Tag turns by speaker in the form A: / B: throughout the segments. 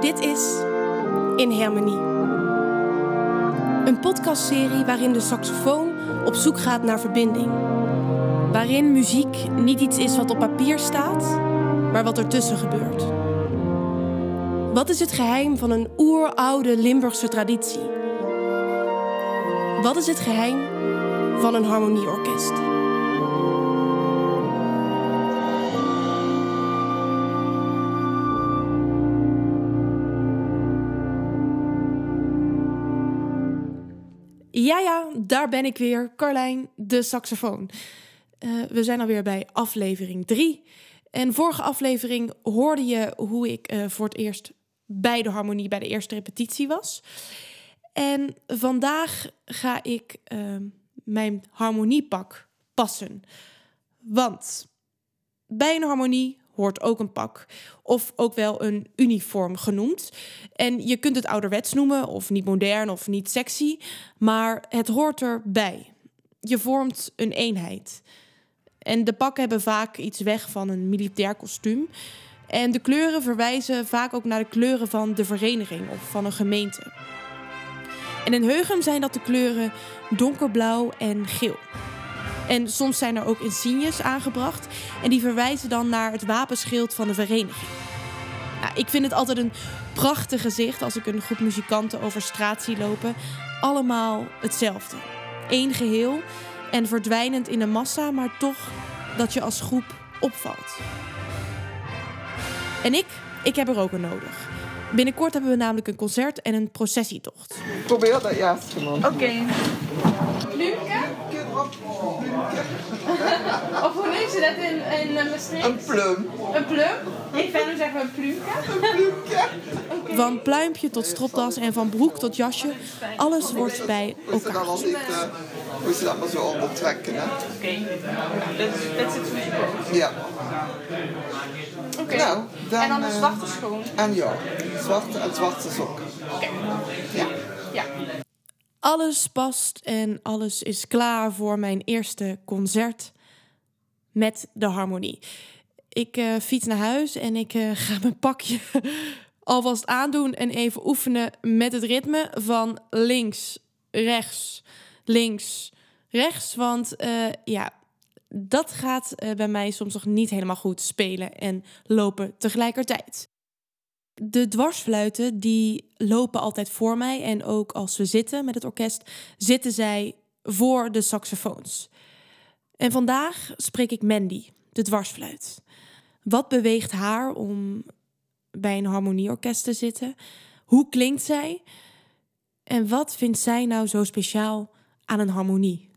A: Dit is In Harmonie. Een podcastserie waarin de saxofoon op zoek gaat naar verbinding. Waarin muziek niet iets is wat op papier staat, maar wat ertussen gebeurt. Wat is het geheim van een oeroude Limburgse traditie? Wat is het geheim van een harmonieorkest? Ja, ja, daar ben ik weer. Carlijn, de saxofoon. Uh, we zijn alweer bij aflevering 3. En vorige aflevering hoorde je hoe ik uh, voor het eerst bij de harmonie, bij de eerste repetitie was. En vandaag ga ik uh, mijn harmoniepak passen. Want bij een harmonie hoort ook een pak. Of ook wel een uniform genoemd. En je kunt het ouderwets noemen, of niet modern of niet sexy. Maar het hoort erbij. Je vormt een eenheid. En de pakken hebben vaak iets weg van een militair kostuum. En de kleuren verwijzen vaak ook naar de kleuren van de vereniging of van een gemeente. En in Heugem zijn dat de kleuren donkerblauw en geel. En soms zijn er ook insignes aangebracht. En die verwijzen dan naar het wapenschild van de vereniging. Nou, ik vind het altijd een prachtig gezicht als ik een groep muzikanten over straat zie lopen. Allemaal hetzelfde. Eén geheel en verdwijnend in de massa, maar toch dat je als groep opvalt. En ik, ik heb er ook een nodig. Binnenkort hebben we namelijk een concert en een processietocht.
B: Probeer dat ja, man.
C: Oké. Okay. of hoe noem je dat in, in uh, Maastricht?
B: Een plum.
C: Een plum? In Venlo zeggen we een pluimke.
B: Een pluimke.
A: Okay. Van pluimpje tot stropdas en van broek tot jasje. Alles wordt bij elkaar.
B: dan als ik, uh, hoe ze dat maar zo ondertrekken, hè?
C: Oké. Okay. Dat zit voor
B: Ja.
C: Oké. Okay.
B: Nou, dan,
C: en dan een zwarte schoen.
B: En ja, zwarte en zwarte sokken.
C: Oké. Okay.
B: Ja.
C: Ja.
A: Alles past en alles is klaar voor mijn eerste concert met de harmonie. Ik uh, fiets naar huis en ik uh, ga mijn pakje alvast aandoen en even oefenen met het ritme van links, rechts, links, rechts. Want uh, ja, dat gaat bij mij soms nog niet helemaal goed spelen en lopen tegelijkertijd. De dwarsfluiten die lopen altijd voor mij en ook als we zitten met het orkest, zitten zij voor de saxofoons. En vandaag spreek ik Mandy, de dwarsfluit. Wat beweegt haar om bij een harmonieorkest te zitten? Hoe klinkt zij? En wat vindt zij nou zo speciaal aan een harmonie?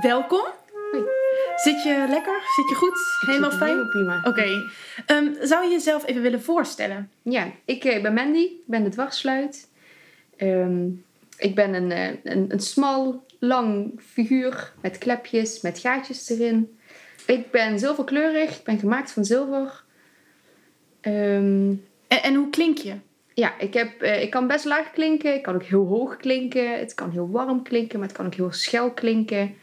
A: Welkom.
D: Hoi.
A: Zit je lekker? Zit je goed?
D: Ik
A: Helemaal fijn?
D: Heel prima.
A: Oké. Okay. Um, zou je jezelf even willen voorstellen?
D: Ja, ik uh, ben Mandy. Ik ben de dwarsfluit. Um, ik ben een, uh, een, een smal, lang figuur met klepjes, met gaatjes erin. Ik ben zilverkleurig. Ik ben gemaakt van zilver.
A: En, en hoe klink je?
D: Ja, ik, heb, uh, ik kan best laag klinken. Ik kan ook heel hoog klinken. Het kan heel warm klinken, maar het kan ook heel schel klinken.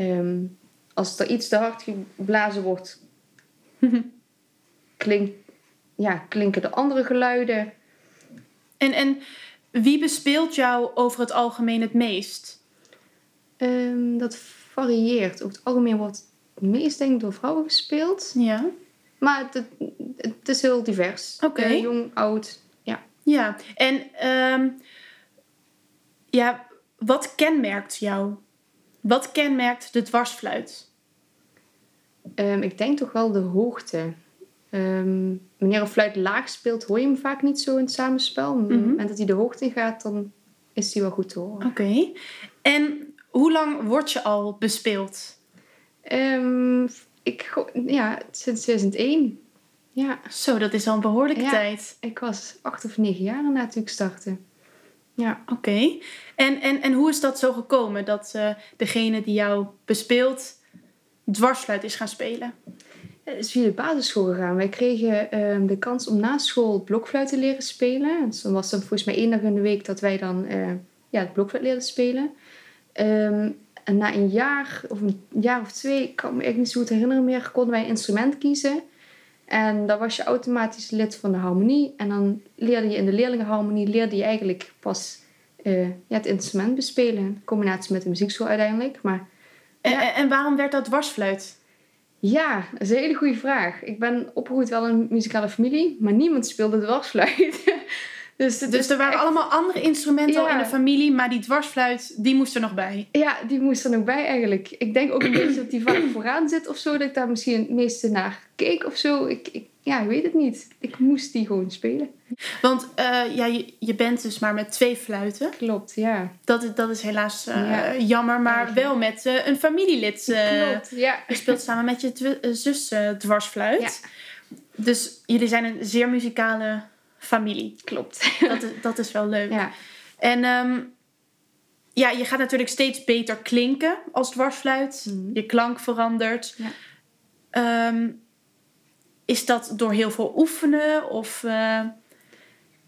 D: Um, als er iets te hard geblazen wordt, klink, ja, klinken de andere geluiden.
A: En, en wie bespeelt jou over het algemeen het meest?
D: Um, dat varieert. Over het algemeen wordt het meest denk ik door vrouwen gespeeld.
A: Ja.
D: Maar het, het is heel divers.
A: Oké. Okay.
D: Uh, jong, oud, ja.
A: Ja, en um, ja, wat kenmerkt jou? Wat kenmerkt de dwarsfluit?
D: Um, ik denk toch wel de hoogte. Um, wanneer een fluit laag speelt, hoor je hem vaak niet zo in het samenspel. Mm -hmm. Op het moment dat hij de hoogte in gaat, dan is hij wel goed te horen.
A: Oké. Okay. En hoe lang word je al bespeeld?
D: Um, ik, ja, sinds 2001. Ja.
A: Zo, dat is al een behoorlijke
D: ja,
A: tijd.
D: Ik was acht of negen jaar na toen ik startte. Ja.
A: Oké. En, en, en hoe is dat zo gekomen dat uh, degene die jou bespeelt dwarsfluit is gaan spelen?
D: Het is via de basisschool gegaan. Wij kregen uh, de kans om na school blokfluit te leren spelen. Dus dan was het volgens mij één dag in de week dat wij dan uh, ja, het blokfluit leren spelen. Um, en na een jaar of een jaar of twee, ik kan me echt niet zo goed herinneren meer, konden wij een instrument kiezen. En dan was je automatisch lid van de harmonie. En dan leerde je in de leerlingenharmonie leerde je eigenlijk pas eh, ja, het instrument bespelen. In combinatie met de muziekschool uiteindelijk. Maar
E: En,
D: Ja.
E: en, en waarom werd dat dwarsfluit?
D: ja, dat is een hele goede vraag. Ik ben opgegroeid wel in een muzikale familie, maar niemand speelde dwarsfluit. dus,
E: Dus er waren
D: echt-
E: allemaal andere instrumenten al
D: Ja.
E: in de familie, maar die dwarsfluit, die moest er nog bij.
D: Ja, die moest er nog bij eigenlijk. Ik denk ook een beetje dat die vaak vooraan zit of zo. Dat ik daar misschien het meeste naar keek of zo. Ik, ik, ja, ik weet het niet. Ik moest die gewoon spelen.
E: Want eh, ja, je, je bent dus maar met twee fluiten.
D: Klopt, ja.
E: Dat, is- dat is helaas eh,
D: Ja.
E: jammer, maar wel met eh, een familielid.
D: Klopt, ja.
E: je speelt samen met je zus dwarsfluit. Dus jullie zijn een zeer muzikale familie.
D: Klopt.
E: Dat is, dat is wel leuk.
D: Ja.
E: En ehm, ja, je gaat natuurlijk steeds beter klinken als dwarsfluit.
D: Mhm.
E: Je klank verandert.
D: Ja.
E: Ehm, is dat door heel veel oefenen? Of, eh,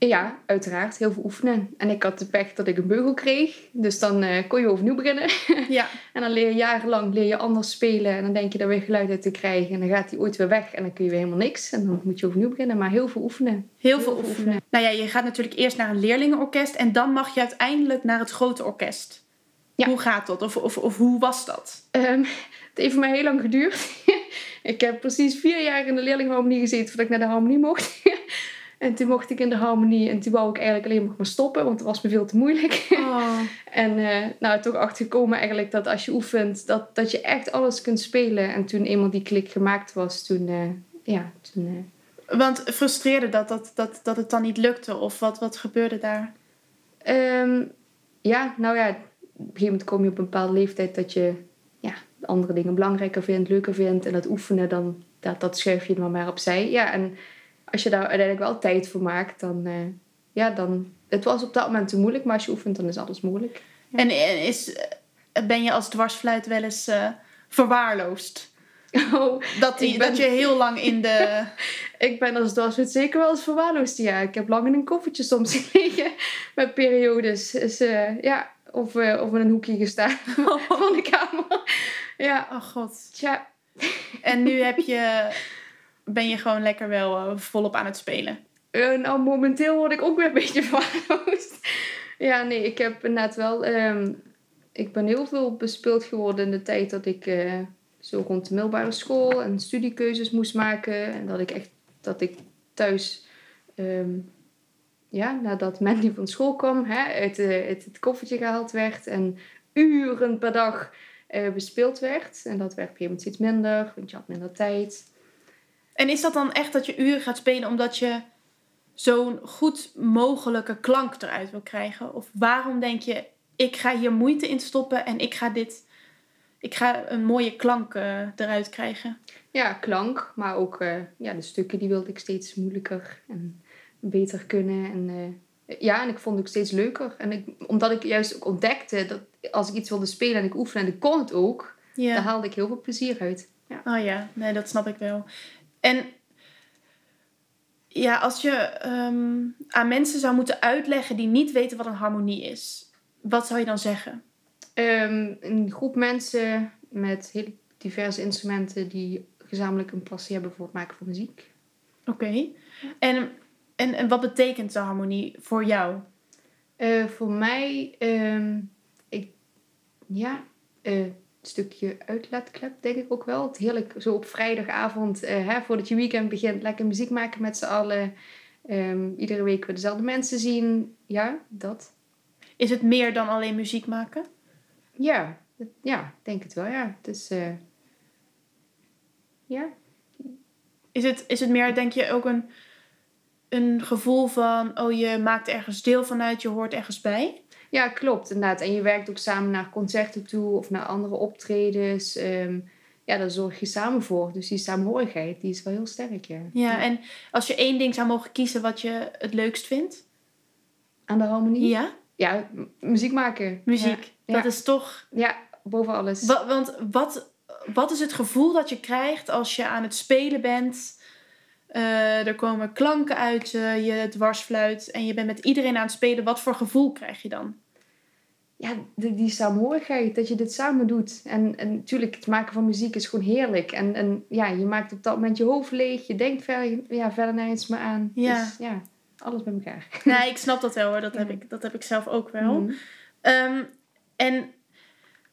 D: ja, uiteraard. Heel veel oefenen. En ik had de pech dat ik een beugel kreeg. Dus dan eh, kon je overnieuw beginnen.
E: ja.
D: En dan leer je jarenlang leer je anders spelen. En dan denk je daar weer geluid uit te krijgen. En dan gaat die ooit weer weg. En dan kun je weer helemaal niks. En dan moet je overnieuw beginnen. Maar heel veel oefenen.
E: Heel veel oefenen. Nou ja, je gaat natuurlijk eerst naar een leerlingenorkest. En dan mag je uiteindelijk naar het grote orkest.
D: Ja.
E: Hoe gaat dat? Of, of, of hoe was dat?
D: Ehm, het heeft voor mij heel lang geduurd. ik heb precies vier jaar in de leerlingharmonie gezeten voordat ik naar de harmonie mocht. En toen mocht ik in de harmonie en toen wou ik eigenlijk alleen nog maar stoppen, want het was me veel te moeilijk.
E: Oh.
D: en eh, nou, toch achtergekomen eigenlijk dat als je oefent, dat, dat je echt alles kunt spelen. En toen eenmaal die klik gemaakt was, toen, eh, ja, toen... eh,
E: Want frustreerde dat, dat, dat, dat het dan niet lukte? Of wat, wat gebeurde daar?
D: Ehm, ja, nou ja, op een gegeven moment kom je op een bepaalde leeftijd dat je ja, andere dingen belangrijker vindt, leuker vindt. En dat oefenen, dan, dat, dat schuif je dan maar opzij. Ja, en als je daar uiteindelijk wel tijd voor maakt, dan, eh, ja, dan... Het was op dat moment te moeilijk, maar als je oefent, dan is alles mogelijk.
E: En en is, eh, ben je als dwarsfluit wel eens eh, verwaarloosd?
D: Oh,
E: Dat, die,
D: ben-
E: dat je heel lang in de...
D: ik ben als dwarsfluit zeker wel eens verwaarloosd. Ja, ik heb lang in een koffertje soms gelegen met periodes. Dus, ja, of, of in een hoekje gestaan van de kamer. Ja,
E: Oh god.
D: tja.
E: En nu heb je, ben je gewoon lekker wel eh, volop aan het spelen.
D: Eh, nou, momenteel word ik ook weer een beetje verwaarloosd. ja, nee, ik heb inderdaad wel... ehm, ik ben heel veel bespeeld geworden in de tijd dat ik eh, zo rond de middelbare school en studiekeuzes moest maken. En dat ik echt, dat ik thuis, ehm, ja, nadat Mandy van school kwam, hè, uit, het koffertje gehaald werd en uren per dag bespeeld werd. En dat werd op moment steeds minder, want je had minder tijd.
E: En is dat dan echt dat je uren gaat spelen omdat je zo'n goed mogelijke klank eruit wil krijgen? Of waarom denk je, ik ga hier moeite in stoppen en ik ga dit, ik ga een mooie klank eh, eruit krijgen?
D: Ja, klank, maar ook eh, ja, de stukken die wilde ik steeds moeilijker en beter kunnen. En, eh, ja, en ik vond het ook steeds leuker. En ik, omdat ik juist ook ontdekte dat als ik iets wilde spelen en ik oefende en ik kon het ook, daar
E: Ja.
D: haalde ik heel veel plezier uit.
E: Oh ja, nee, dat snap ik wel. En ja, als je ehm, aan mensen zou moeten uitleggen die niet weten wat een harmonie is, wat zou je dan zeggen?
D: Ehm, een groep mensen met heel diverse instrumenten die gezamenlijk een passie hebben voor het maken van muziek.
E: Oké. En, en, en wat betekent de harmonie voor jou?
D: Eh, voor mij, ehm, ik, ja, eh, een stukje uitlaatklep denk ik ook wel. Het heerlijk zo op vrijdagavond, eh, hè, voordat je weekend begint, lekker muziek maken met z'n allen. Ehm, iedere week weer dezelfde mensen zien. Ja, dat.
E: Is het meer dan alleen muziek maken?
D: Ja, het- ja, ik denk het wel, ja. Het is, eh, ja,
E: Is het, is het meer, denk je, ook een, een gevoel van, oh, je maakt ergens deel van uit, je hoort ergens bij?
D: Ja, klopt, inderdaad. En je werkt ook samen naar concerten toe of naar andere optredens. Ehm, ja, daar zorg je samen voor. Dus die saamhorigheid, die is wel heel sterk, ja.
E: Ja, en als je één ding zou mogen kiezen wat je het leukst vindt?
D: Aan de harmonie?
E: Ja,
D: Ja, muziek maken.
E: muziek.
D: Ja.
E: Dat is toch...
D: Ja, boven alles.
E: Wa- want wat, wat is het gevoel dat je krijgt als je aan het spelen bent? Eh, er komen klanken uit je dwarsfluit en je bent met iedereen aan het spelen. Wat voor gevoel krijg je dan?
D: ja, die, die samenhorigheid, dat je dit samen doet. En, en natuurlijk, het maken van muziek is gewoon heerlijk. En, en ja, je maakt op dat moment je hoofd leeg. Je denkt verder, ja, verder nergens meer aan.
E: Ja.
D: Dus ja, alles bij elkaar.
E: Nee, ik snap dat wel hoor. Dat, heb, ik, dat heb ik zelf ook wel.
D: Mhm.
E: Ehm, en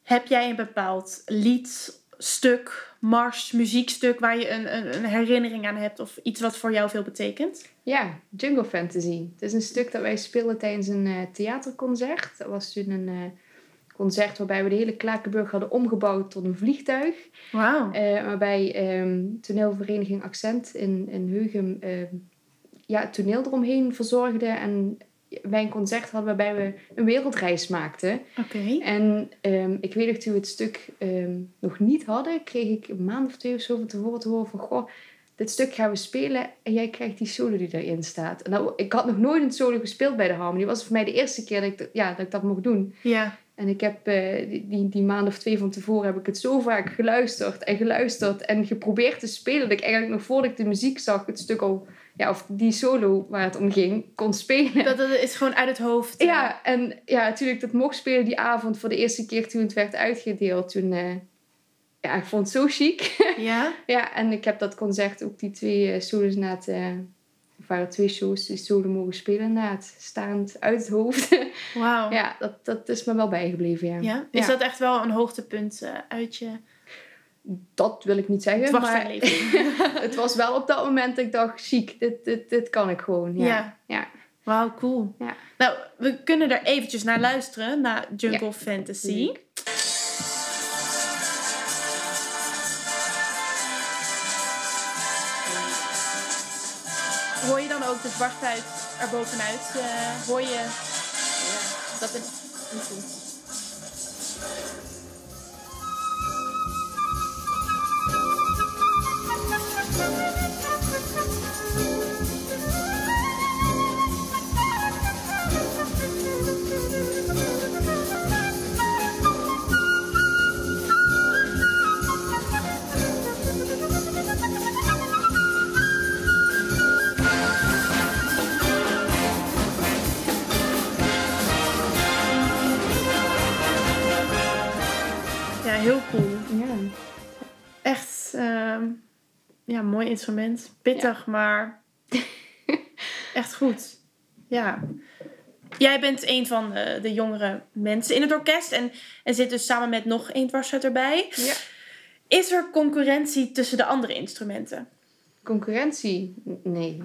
E: heb jij een bepaald lied, stuk, mars, muziekstuk waar je een, een, een herinnering aan hebt of iets wat voor jou veel betekent?
D: Ja, Jungle Fantasy. Het is een stuk dat wij speelden tijdens een eh, theaterconcert. Dat was toen een eh, concert waarbij we de hele Klakenburg hadden omgebouwd tot een vliegtuig.
E: Wauw.
D: Eh, waarbij ehm, toneelvereniging Accent in, in Heugem ehm, ja, het toneel eromheen verzorgde. En wij een concert hadden waarbij we een wereldreis maakten.
E: Oké.
D: En ehm, ik weet nog, toen we het stuk ehm, nog niet hadden, kreeg ik een maand of twee of zo van tevoren te horen van... Goh, dit stuk gaan we spelen en jij krijgt die solo die erin staat. En nou, ik had nog nooit een solo gespeeld bij de Harmony. Het was voor mij de eerste keer dat ik, dat- ja, dat, ik dat mocht doen.
E: Ja.
D: En ik heb eh, die, die, die maand of twee van tevoren heb ik het zo vaak geluisterd en geluisterd en geprobeerd te spelen. Dat ik eigenlijk nog voordat ik de muziek zag, het stuk al, ja, of die solo waar het om ging, kon spelen.
E: Dat, dat is gewoon uit het hoofd. eh.
D: Ja, en ja, natuurlijk dat mocht spelen die avond voor de eerste keer toen het werd uitgedeeld. Toen, eh, ja, ik vond het zo chic.
E: Ja?
D: ja, en ik heb dat concert ook die twee eh, solos na het, eh, of waren twee shows die solo mogen spelen na het staand uit het hoofd.
E: Wauw.
D: ja, dat, dat is me wel bijgebleven, ja.
E: Ja? Is dat echt wel een hoogtepunt eh, uit je
D: Dat wil ik niet zeggen, maar het was wel op dat moment dat ik dacht, chic, dit, dit, dit kan ik gewoon. Ja.
E: Ja.
D: ja.
E: Wauw, cool.
D: Ja.
E: Nou, we kunnen er eventjes naar luisteren, naar Jungle
D: Ja.
E: Fantasy. Hoor je dan ook de dwarsfluit erbovenuit? eh hoor je dat het niet goed? Heel cool.
D: ja.
E: Echt, ehm, ja, mooi instrument. Pittig, maar echt goed. Ja. Jij bent een van de, de jongere mensen in het orkest en, en zit dus samen met nog één dwarsfluit erbij.
D: Ja.
E: Is er concurrentie tussen de andere instrumenten?
D: Concurrentie? Nee.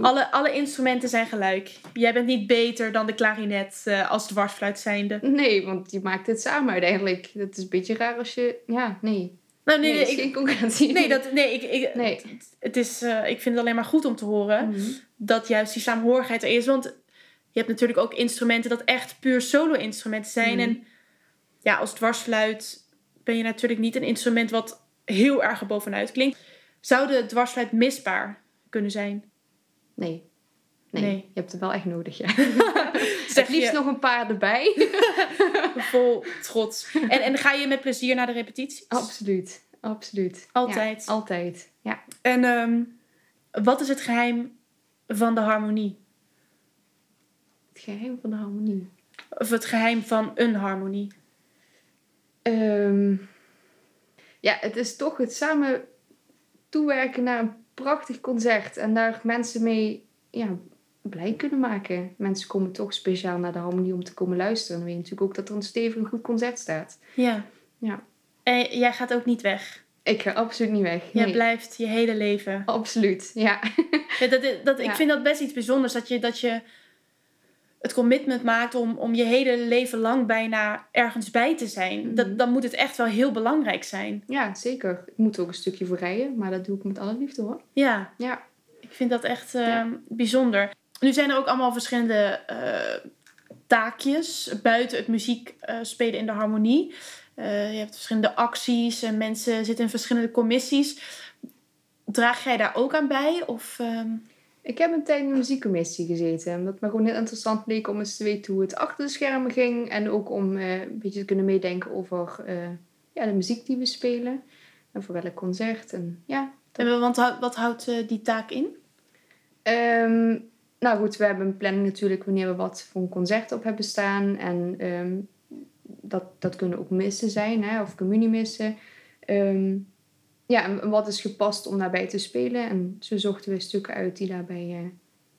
E: Alle, alle instrumenten zijn gelijk. Jij bent niet beter dan de klarinet eh, als dwarsfluit zijnde.
D: Nee, want je maakt het samen uiteindelijk. Dat is een beetje raar als je... Ja, nee.
E: Nou,
D: Nee,
E: ik,
D: geen concurrentie.
E: nee, dat, nee, ik, ik,
D: Nee.
E: Het is, eh, ik vind het alleen maar goed om te horen
D: Mhm.
E: dat juist die saamhorigheid er is. Want je hebt natuurlijk ook instrumenten dat echt puur solo-instrumenten zijn.
D: Mhm.
E: En ja, als dwarsfluit ben je natuurlijk niet een instrument wat heel erg er bovenuit klinkt. Zou de dwarsfluit misbaar kunnen zijn?
D: Nee. Nee.
E: Nee.
D: Je hebt het wel echt nodig, ja.
E: Zeg
D: liefst
E: je
D: nog een paar erbij.
E: vol trots. En, en ga je met plezier naar de repetities?
D: absoluut. Absoluut.
E: Altijd.
D: Ja, altijd. Ja.
E: En ehm, wat is het geheim van de harmonie?
D: Het geheim van de harmonie.
E: Of het geheim van een harmonie?
D: Ehm, ja, het is toch het samen toewerken naar een prachtig concert. En daar mensen mee ja, blij kunnen maken. Mensen komen toch speciaal naar de harmonie om te komen luisteren. En dan weet je natuurlijk ook dat er een stevig goed concert staat.
E: Ja.
D: Ja.
E: En jij gaat ook niet weg.
D: Ik ga absoluut niet weg.
E: Jij
D: Nee,
E: blijft je hele leven.
D: absoluut. Ja.
E: Ja, dat, dat, Ik
D: Ja.
E: vind dat best iets bijzonders. Dat je, dat je het commitment maakt om, om je hele leven lang bijna ergens bij te zijn.
D: Mhm.
E: Dat, dan moet het echt wel heel belangrijk zijn.
D: ja, zeker. Ik moet er ook een stukje voor rijden. Maar dat doe ik met alle liefde hoor.
E: Ja,
D: Ja.
E: ik vind dat echt eh,
D: Ja.
E: bijzonder. Nu zijn er ook allemaal verschillende eh, taakjes buiten het muziek eh, spelen in de harmonie. Eh, je hebt verschillende acties en mensen zitten in verschillende commissies. Draag jij daar ook aan bij? Of, ehm,
D: Ik heb een tijd in de muziekcommissie gezeten. Omdat het me gewoon heel interessant leek om eens te weten hoe het achter de schermen ging. En ook om eh, een beetje te kunnen meedenken over eh, ja, de muziek die we spelen. En voor welk concert. En, ja.
E: en wat, hou- wat houdt eh, die taak in?
D: Ehm, nou goed, we hebben een planning natuurlijk wanneer we wat voor een concert op hebben staan. En ehm, dat, dat kunnen ook missen zijn, hè, of communiemissen. Ehm ja, en wat is gepast om daarbij te spelen. En zo zochten we stukken uit die daarbij, eh,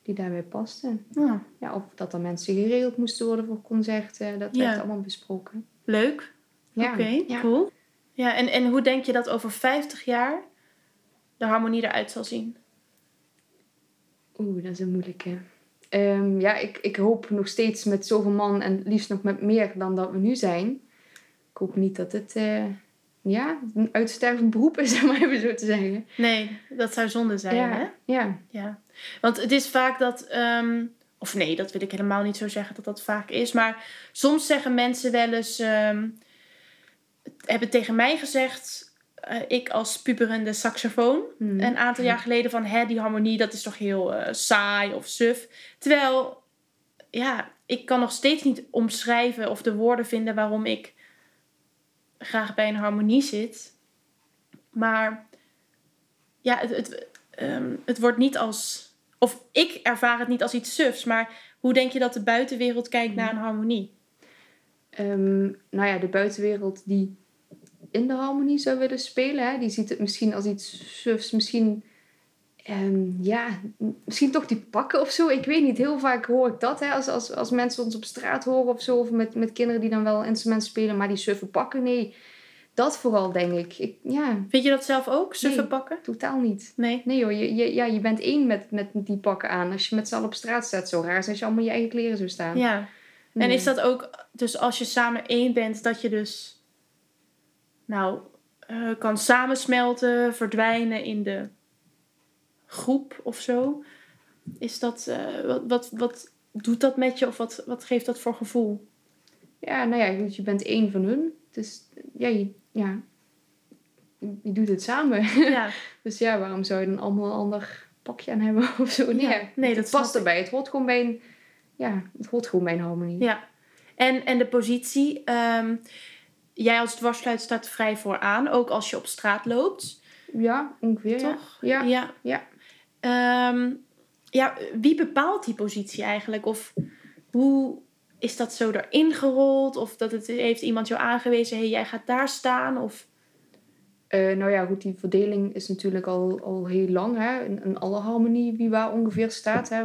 D: die daarbij pasten.
E: Ah,
D: Ja, of dat er mensen geregeld moesten worden voor concerten. Dat
E: Ja.
D: werd allemaal besproken.
E: leuk.
D: Ja,
E: Oké,
D: ja.
E: cool. Ja, en, en hoe denk je dat over 50 jaar de harmonie eruit zal zien?
D: Oeh, dat is een moeilijke. Ehm, ja, ik, ik hoop nog steeds met zoveel man en liefst nog met meer dan dat we nu zijn. Ik hoop niet dat het eh, ja, een uitstervend beroep is, om maar even zo te zeggen.
E: Nee, dat zou zonde zijn, hè?
D: ja, ja.
E: Ja. Want het is vaak dat... ehm, of nee, dat wil ik helemaal niet zo zeggen dat dat vaak is. Maar soms zeggen mensen wel eens... ehm, hebben tegen mij gezegd... eh, ik als puberende saxofoon...
D: Hmm.
E: een aantal jaar geleden van... Hè, die harmonie, dat is toch heel eh, saai of suf. Terwijl... Ja, ik kan nog steeds niet omschrijven... of de woorden vinden waarom ik... graag bij een harmonie zit. Maar... Ja, het, het, ehm, het wordt niet als... Of ik ervaar het niet als iets sufs. Maar hoe denk je dat de buitenwereld kijkt naar een harmonie?
D: Ehm, nou ja, de buitenwereld die in de harmonie zou willen spelen, hè, die ziet het misschien als iets sufs. Misschien, ehm, ja, misschien toch die pakken of zo. Ik weet niet, heel vaak hoor ik dat. Hè, als, als, als mensen ons op straat horen of zo. Of met, met kinderen die dan wel instrumenten spelen, maar die suffe pakken. Nee, dat vooral denk ik. ik ja,
E: Vind je dat zelf ook? Suffen
D: Nee.
E: pakken?
D: totaal niet.
E: Nee.
D: Nee joh, je, je, ja, je bent één met, met die pakken aan. Als je met z'n allen op straat staat, zo raar is als je allemaal je eigen kleren zou staan.
E: Ja. En is dat ook, dus als je samen één bent, dat je dus, nou, eh, kan samensmelten, verdwijnen in de groep of zo? Is dat, eh, wat, wat, wat doet dat met je of wat, wat geeft dat voor gevoel?
D: Ja, nou ja, je bent één van hun. Dus ja, je, ja, je doet het samen.
E: Ja,
D: Dus ja, waarom zou je dan allemaal een ander pakje aan hebben of zo? Nee,
E: Ja, nee, dat
D: het past
E: ik.
D: erbij. Het hoort gewoon bij een, ja, het hoort gewoon bij een harmonie.
E: ja. En, en de positie, ehm, jij als dwarsfluit staat vrij vooraan, ook als je op straat loopt,
D: Ja, ongeveer.
E: toch?
D: Ja.
E: Ja.
D: Ja.
E: Ehm, ja, wie bepaalt die positie eigenlijk? Of hoe is dat zo erin gerold? Of dat het, heeft iemand jou aangewezen, hey, jij gaat daar staan? Of...
D: Eh, nou ja, goed, die verdeling is natuurlijk al, al heel lang. Hè? In, in alle harmonie wie waar ongeveer staat. Hè?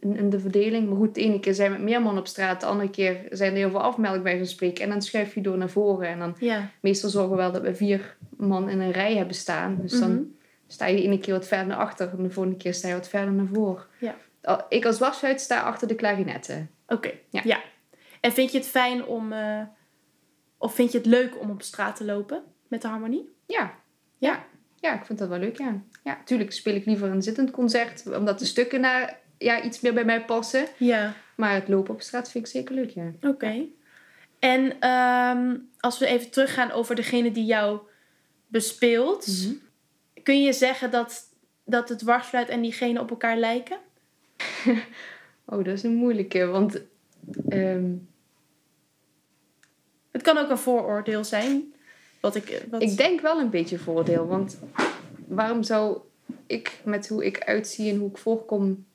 D: In, in de verdeling. Maar goed, de ene keer zijn we met meer man op straat. De andere keer zijn er heel veel afmelk bij zo'n spreken. En dan schuif je door naar voren. En dan
E: Ja,
D: meestal zorgen we wel dat we vier man in een rij hebben staan. Dus
E: Mhm.
D: dan sta je de ene keer wat verder naar achter. En de volgende keer sta je wat verder naar voren.
E: Ja.
D: Ik als dwarsfluit sta achter de klarinetten.
E: oké.
D: Ja.
E: Ja. En vind je het fijn om... eh, of vind je het leuk om op straat te lopen met de harmonie?
D: Ja.
E: Ja?
D: Ja. Ja, ik vind dat wel leuk, ja. Ja, natuurlijk speel ik liever een zittend concert. Omdat de stukken naar, ja, iets meer bij mij passen.
E: Ja.
D: Maar het lopen op straat vind ik zeker leuk, ja.
E: Oké. En ehm, als we even teruggaan over degene die jou bespeelt...
D: Mhm.
E: Kun je zeggen dat, dat het dwarsfluit en diegene op elkaar lijken?
D: Oh, dat is een moeilijke, want... ehm,
E: Het kan ook een vooroordeel zijn. Wat ik, wat...
D: ik denk wel een beetje voordeel, want waarom zou ik met hoe ik uitzie en hoe ik voorkom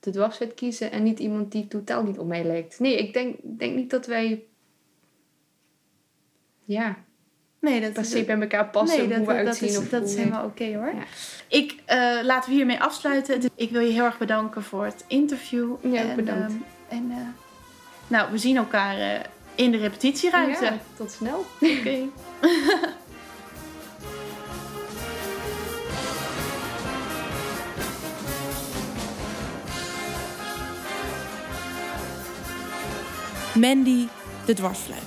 D: de dwarsfluit kiezen en niet iemand die totaal niet op mij lijkt? Nee, ik denk, denk niet dat wij... Ja,
E: nee, dat
D: per se bij elkaar passen
E: nee, dat,
D: hoe we
E: dat,
D: uitzien.
E: is,
D: of
E: dat is
D: hoe-
E: helemaal oké hoor.
D: Ja.
E: Ik, eh, laten we hiermee afsluiten. Dus Ik wil je heel erg bedanken voor het interview.
D: Ja,
E: en,
D: bedankt.
E: ehm, en, eh, nou, we zien elkaar eh, in de repetitieruimte.
D: Ja, tot snel.
E: Oké.
A: Mandy de dwarsfluit.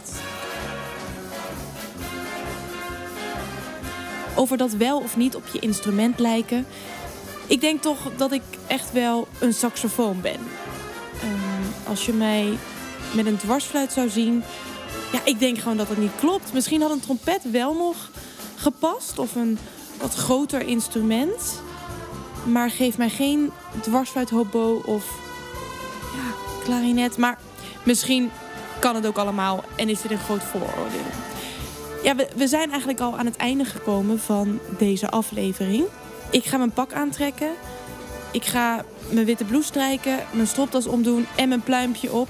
A: Over dat wel of niet op je instrument lijken. Ik denk toch dat ik echt wel een saxofoon ben. Ehm, als je mij met een dwarsfluit zou zien. Ja, ik denk gewoon dat het niet klopt. Misschien had een trompet wel nog gepast. Of een wat groter instrument. Maar geef mij geen dwarsfluit hobo of ja, klarinet. Maar misschien kan het ook allemaal en is dit een groot vooroordeel. Ja, we, zijn eigenlijk al aan het einde gekomen van deze aflevering. Ik ga mijn pak aantrekken. Ik ga mijn witte blouse strijken, mijn stropdas omdoen en mijn pluimpje op.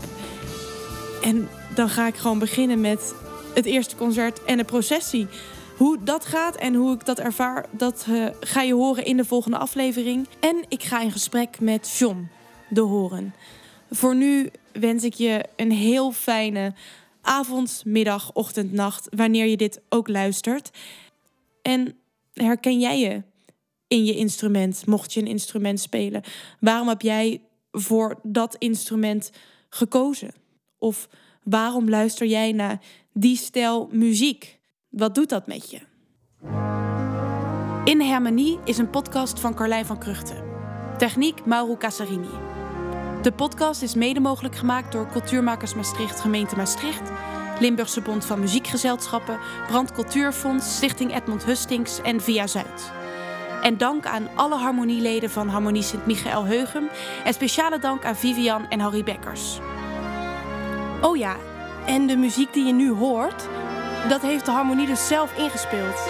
A: En dan ga ik gewoon beginnen met het eerste concert en de processie. Hoe dat gaat en hoe ik dat ervaar, dat eh, ga je horen in de volgende aflevering. En ik ga in gesprek met John de Horen. Voor nu wens ik je een heel fijne avond, middag, ochtend, nacht, wanneer je dit ook luistert. En herken jij je in je instrument, mocht je een instrument spelen? Waarom heb jij voor dat instrument gekozen? Of waarom luister jij naar die stijl muziek? Wat doet dat met je? In Harmonie is een podcast van Carlijn van Kruchten. Techniek Mauro Casarini. De podcast is mede mogelijk gemaakt door Cultuurmakers Maastricht, gemeente Maastricht, Limburgse Bond van Muziekgezelschappen, Brand Cultuurfonds, Stichting Edmond Hustings en Via Zuid. En dank aan alle harmonieleden van Harmonie Sint-Michael Heugem en speciale dank aan Vivian en Harry Bekkers. Oh ja, en de muziek die je nu hoort, dat heeft de harmonie dus zelf ingespeeld.